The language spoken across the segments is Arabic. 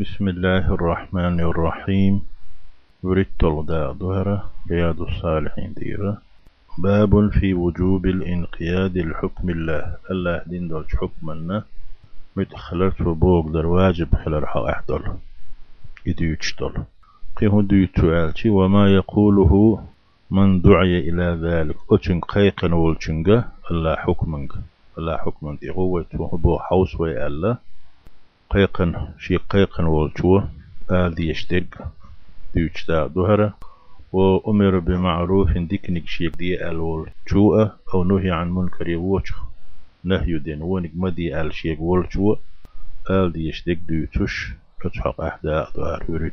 بسم الله الرحمن الرحيم. وريت الغداء ظهر رياض الصالحين ديرة. باب في وجوب الانقياد لحكم الله. الله دين دولش حكمنا متخلرت وبوغ در واجب خلر حق احدل يديوش دول. قيه ديوتو وما يقوله من دعي إلى ذلك. أتن قيقن والشنغ الله حكمنغ. الله حكمنغ. إغوة بو حوس وي الله قيقن شي قيقن والشو آل يشتق ديوشتا دهرة وأمر بمعروف ديكنك شيك دي الول شوء أو نهي عن منكر يوش نهي دين ونك مدي آل شيك والشو آل دي يشتق ديوتش تتحق دهر يريد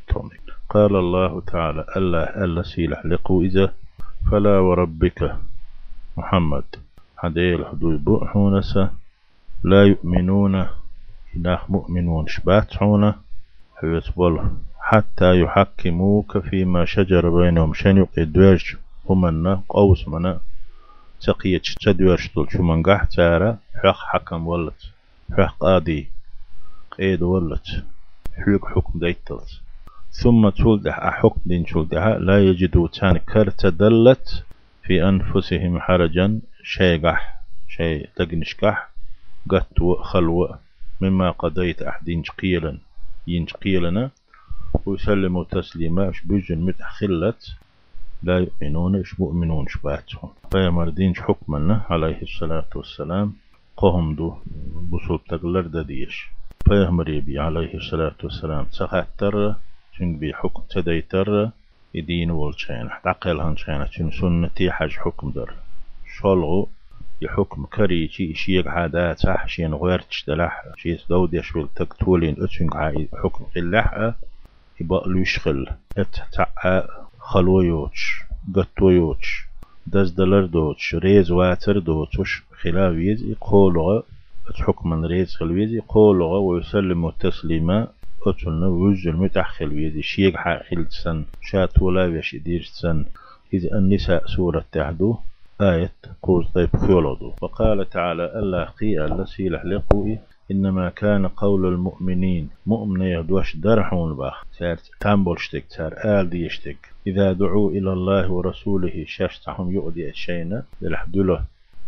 قال الله تعالى الله ألا سيلح لقو إذا. فلا وربك محمد. حديل حدوي بؤحونسا لا يؤمنون إله مؤمنون شباتعون حيثبول حتى يحكموك فيما شجر بينهم. شن يقدوش همنا قوس منا. تقية تدوش طول شو من قح تارا؟ حق حكم ولت حق قاضي قيد ولت حق حكم ديتلت. ثم تولد حكم دين تولدها لا يجدوا تان كرت دلت في أنفسهم حرجا. شيء قح شيء تقنشكح قت خلوة. مما قضيت أحدين قيلا ينج قيلنا ويسلموا تسليما إش بجن متخلت لا يؤمنون إش مؤمنون شباتهم فيمردين حكمنا عليه الصلاة والسلام قهم دو بصوب تقلر دديش. فيهمري بي عليه الصلاة والسلام تر چون بي حكم تديتر يدين والشين عقل هنشين چون سنتي حج حكم در. شلغو يحكم كري شي شيق عادات صح شين غيرتش دلح شي دود يشول تكتولين اتشن حكم قلح يبقى ليشخل إت تع خلو يوتش قطو يوتش دز دلر دوتش ريز واتر دوتش خلاويز يقولغ حكما ريز خلويز يقولغ ويسلم التسليما أتلنا وجل متأخل ويدي شيق حاخل سن شات ولا ويش سن إذ النساء سورة تعدو آية قوز طيب خيولودو وقال تعالى الله قي التي لحلقوا إنما كان قول المؤمنين. مؤمن يدوش درحون باخ. سار تامبولشتك سار آل ديشتك إذا دعوا إلى الله ورسوله شاشتهم يؤدي الشينا للحدوله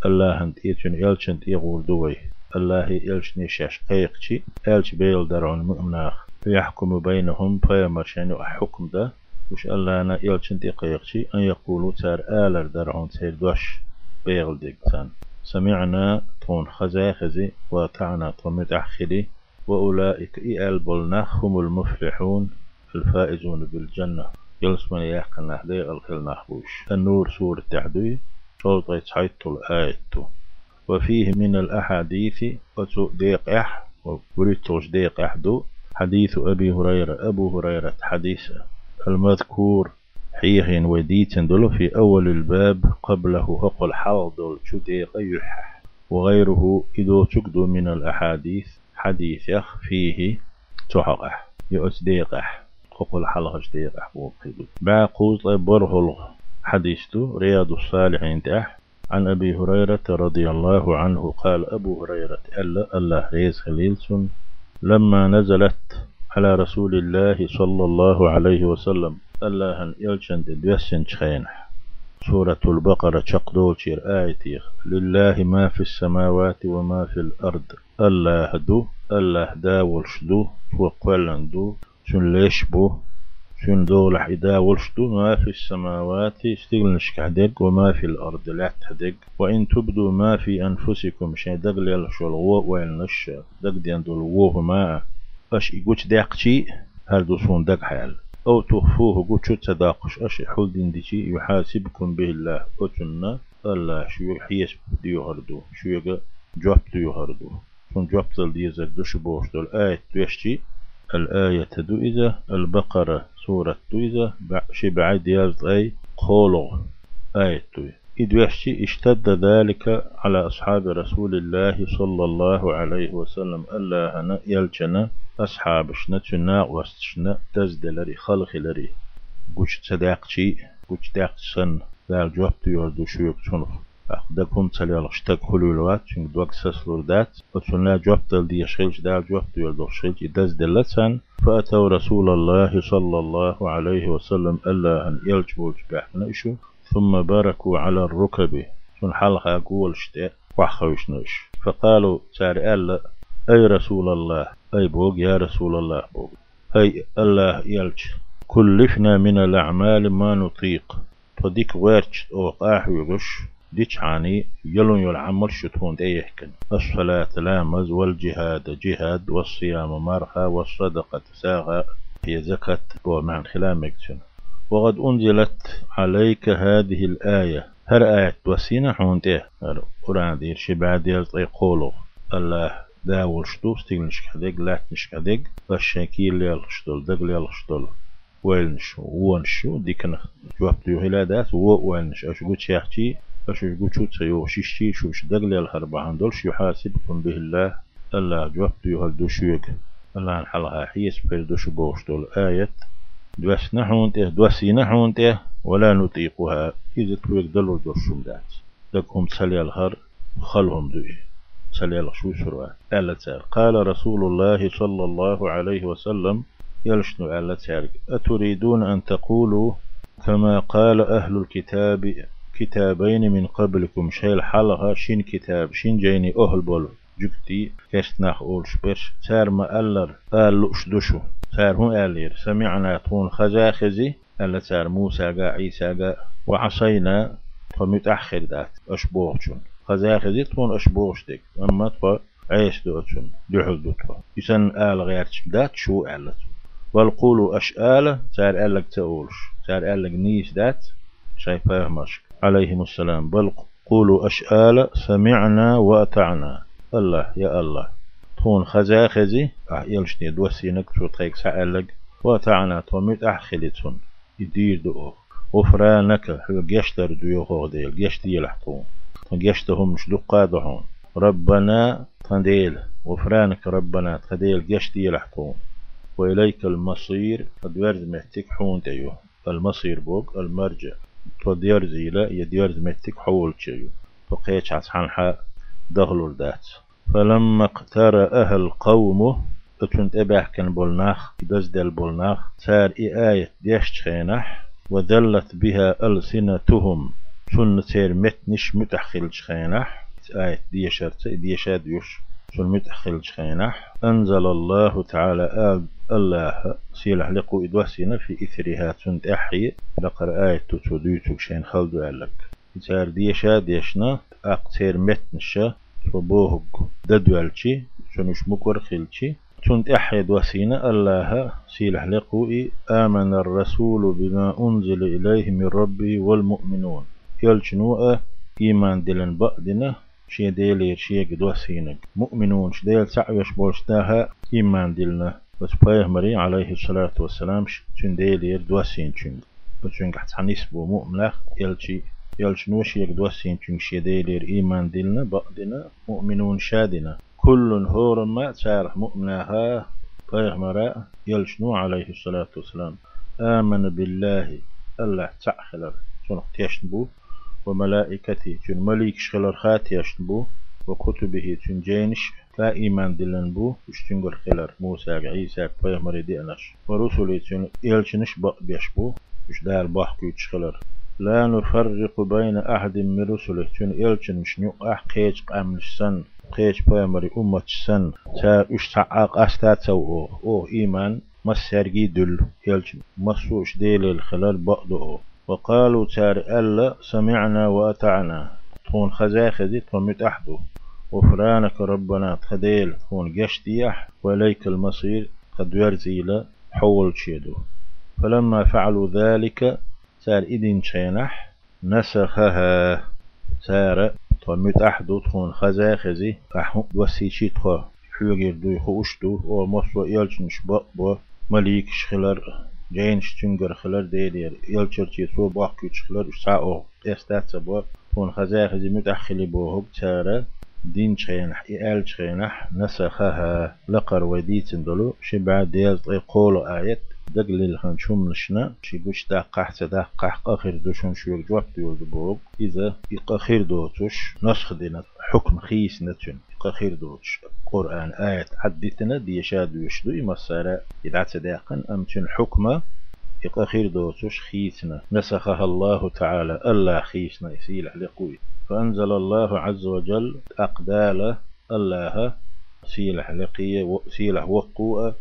الله انت إيتون إلشنت إيغول دوي. الله إلشني شاش قيقشي إلش بيل درعون مؤمناخ فيحكم بينهم فيمرشان حكم ده. وش الله أنا يلشن دقيقشي أن يقولوا تار آلر درعون تير دوش بيغل ديكتان. سمعنا تون خزي خزي وطعنا طمت أحخلي وأولئك إيال بلناخ هم المفلحون الفائزون بالجنة. يلسمن يحقن نحدي الخل نحبوش النور سورة تحدوي شرط يتحيط الآية وفيه من الأحاديث وتو ديق إح وبريتوش ديق إحدو حديث أبي هريرة أبو هريرة حديث المذكور. حيهن وديت دل في أول الباب قبله أقل حوض شديق يحح وغيره إذا تقدو من الأحاديث حديث يخ فيه تحقح. يؤسديقح أقل حلقش ديقح وقيدو. باقوز برهل حديثه رياض الصالحين تح عن أبي هريرة رضي الله عنه قال أبو هريرة ألا الله ريز خليلسون لما نزلت على رسول الله صلى الله عليه وسلم. الله يلشن دوسن شخينح سورة البقرة شقدول شير آية لله ما في السماوات وما في الأرض. الله دو الله داولش دو وقلن دو. شن ليش بو؟ شن دول حدا ولشتو ما في السماوات استغل نشكحدق وما في الأرض. لا تحدق وإن تبدوا ما في أنفسكم شيء دقل يلشو الغو وين نش دق ديان دول ووه ما. أش إيقوش داقشي هل دوسون دق حال. أو تخفوه قوشو تداقش أش حول دين ديشي يحاسبكم به الله. أتنا الله شو يحيس ديو هردو شو يقى جواب ديو هردو شون جواب دل ديزر دوش بوش دول. آية دوشتي الآية تدو إذا البقرة سورة دو إذا شي بعد يالت أي قولو آية دو إدوشتي اشتد ذلك على أصحاب رسول الله صلى الله عليه وسلم ألا هنا يلجنا أصحاب شنا تنا وستشنا تزدلري خلقلري قوش تداقشي قوش داقشن ذال جواب تيوردو شويك شنف أخدكم تليال اشتاق حلولوات چونك دوك سسلور دات وتسونا جواب دل دي شغلش دال جواب ديوردو شغلش دز دلتسن فأتوا رسول الله صلى الله عليه وسلم ألا أن يلجبوج بحنشو ثم باركوا على الركب. سن حلقة قول شتاء وحخوشنش فقالوا سار ألا أي رسول الله؟ أي بوغ يا رسول الله؟ بوغ أي الله يلج. كلفنا من الأعمال ما نطيق. فديك ويرش أو قاحوغش ديش عاني يلون يل عمل شتون ديهكن الصلاة لامز والجهاد جهاد والصيام مرها والصدقة ساغا هي زكاة ومعن خلامك وقد أنزلت عليك هذه الآية. هر آية وسينة حونته هر قرآن دير شبعد يلطي قولو. الله داول شتو ستيلنش كدق لاتنش كدق والشاكيل يلشتول دق يلشتول ويلنش وونش ديكنا. جواب ديو هلادات و ويلنش. أشو قد شاحتي أشو قد شو تسيو شيشتي شوش دق ليلهربعان دولش يحاسبكم به الله. الله جواب ديو هل دوشيوك الله نحلها حيس بيردوش بوشتول. آية دوس نحون ته دوسي نحون ته ولا نطيقها. إذا تويك دلو دوشم دات لكم تسلي الهر خلهم دوي. تسلي شو سروا ألا قال رسول الله صلى الله عليه وسلم يلشنو ألا أتريدون أن تقولوا كما قال أهل الكتاب كتابين من قبلكم؟ شيل حلقة شين كتاب شين جيني أهل بول جكتي كشتناخ أولش برش سار ما ألر دشو سار هون آلير سمعنا تون خزاخزي ألا سار موسى قا عيسى قا وعصينا فمتأخر ذات أشبوغشون خزاخزي تون أشبوغشتك أما تفا عيش دوتشون دحل دوتفا يسن آل غير ذات شو آلت. والقولوا أشآل سار آلك تقولش سار آلك نيس ذات شايف فاهمش عليهم السلام. بل قولوا أشآل سمعنا وأطعنا. الله يا الله. تون خزا خزي أح يلشني دوسينك شو تخيك سألك وتعنا توميت أحخلتون يدير دو غفرانك هو جشتر دو غوديل جشتي يلحطون جشتهم مش دقادهم ربنا تنديل. غفرانك ربنا تنديل جشتي يلحطون وإليك المصير قد ورد مهتك حون تيو. المصير بوك المرجع تودير زيلا يدير مهتك حول تيو. فقيتش عسحان دخلوا الدات فلما اقترأها القوم اتنت إباح كان بولناخ دل بولناخ سار اي آية ديش خينح وذلت بها ألسنتهم. سن سير متنش متحخل خينح آية ديشرت ديشاد يش سن متحخل خينح أنزل الله تعالى آل الله سيلح لقو إدوسنا في إثرها سنت أحي لقر آية تتوديتك شين خلدو ألك سار ديشاد يشنا أقتير متنشا فبوهق ددوالشي شنوش مكور خلشي تنت أحد وسينا الله سيلح لقوئي. آمن الرسول بما أنزل إليه من ربي والمؤمنون. يلشنوء إيمان دلن بأدنا شي ديلير شي قدوسينك مؤمنون شديل سعيش بولشتاها إيمان دلنا بس مري عليه الصلاة والسلام شن ديلير دوسين شنك بس شنك حتحنيس بو مؤمنخ يلشي يلش نوش يقدوسين تنشي ديلير إيمان دلنا بقدنا مؤمنون شادنا كل هور ما تارح مؤمنها مرا يلش نو عليه الصلاة والسلام. آمن بالله الله تعخلر سنق تيشنبو وملائكته تن مليك شخلر خات يشنبو وكتبه تن جينش لا إيمان دلن بو. اشتنقر خلر موسى عيسى بيغمر دينش ورسله تن يلشنش بق بيشبو مش دار بحكو يتشخلر لا نفرق بين أحد من رسله. تون إلچن نيق قيج قامش سن قيج بامري أمة سن تا اشتعاق أستات سو أو إيمان مسرقي دل. إلچن مسوش ديل الخلال بقضه وقالوا تار ألا سمعنا وأطعنا. تكون خزاخذي تمت أحدو. غفرانك ربنا تخديل. تكون قشتيح وليك المصير قد يرزيل حول شيدو. فلما فعلوا ذلك سار إدين شينح نسخها. سار طمت أحدو تخون خزا خزي أحو وسيشي تخو حوغير دو خوشتو أو مصو يلچنش بو. مليك شخلر جينش تنجر خلر ديدير. يلچرچي سو باق شخلر ساو. استات بو. تخون خزا خزي متأخلي بو. هب سار دين شينح إيال شينح نسخها. لقر وديتن دلو شبع ديال قول آيات دقل الخن شوم نشنا شي بوش دا قح دا قح قاخر دوشون شوك جواب ديول دبوب إذا يقاخر دوتوش نسخ دينا حكم خيس نتون قخير دوش قرآن آية عدتنا دي شاد إما السارة يدعت داقن أمتن حكمة إقخير دوتش خيسنا. نسخها الله تعالى ألا خيسنا يسيل لقوي فأنزل الله عز وجل أقدال الله سيلح لقية سيلح وقوة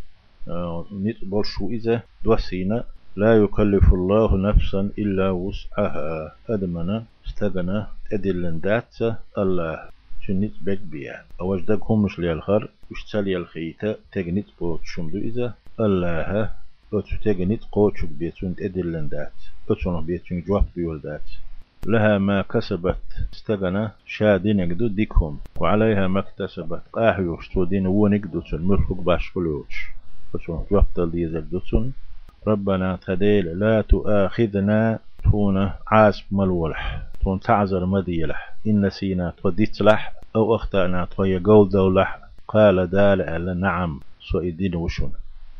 آه، نتبول شو إذا دوسينا لا يكلف الله نفسا إلا وسعها. أدمنا استغنى أدلن دات الله. شنيت بك بيان أوجدك هم مش ليالخر وشتالي الخيطة تجنيت بوت شمدو إذا الله أتو تجنيت قوتشك بيتون أدلن دات أتو بيتون جواب بيول دات لها ما كسبت. استغنى شادين يقدو ديكهم وعليها ما اكتسبت. قاح يوشتو دين ونقدو تنمرفق باش أتو جواب تلديزل دوتون ربنا تديل لا تؤاخذنا. تون عاصب ملولح. تون تعذر مديلح إن نسينا توديتلح أو أخطأنا توي قول دولح قال دال على نعم. سو إدين وشون.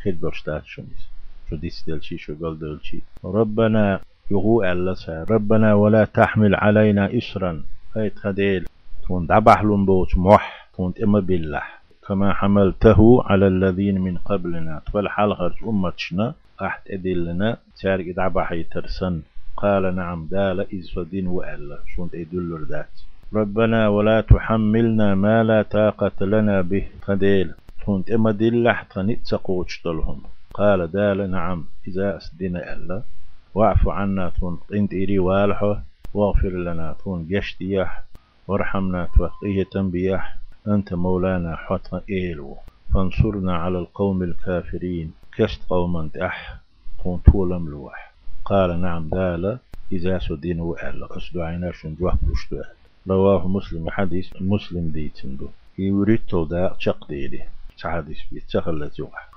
خير برشتات شونيس شو ديس دلشي شو قول دلشي ربنا يغو على ربنا ولا تحمل علينا إسرا. أي تخديل تون دبح بوت موح. تون إما بالله. كما حملته على الذين من قبلنا. فالحال خرج أمتشنا أحد أدلنا تارك دعبا ترسن قال نعم دال إذ فدين وألا. شونت أدلر ذات ربنا ولا تحملنا ما لا طاقة لنا به. قديل تونت إما دلح تنتسقوش لهم قال دال نعم إذا أسدنا ألا. واعف عنا تون قنت إري والحه. واغفر لنا تون يشتيح وارحمنا توقية تنبيح أنت مولانا حتى إيلو فانصرنا على القوم الكافرين كشت قوما أح تون طولم لوح قال نعم دال إذا سدين وأهل أسدو عينا شنجوه بوشتو رواه مسلم حديث مسلم ديتندو يوريتو دا تشق ديدي حديث بيتشخل لزوح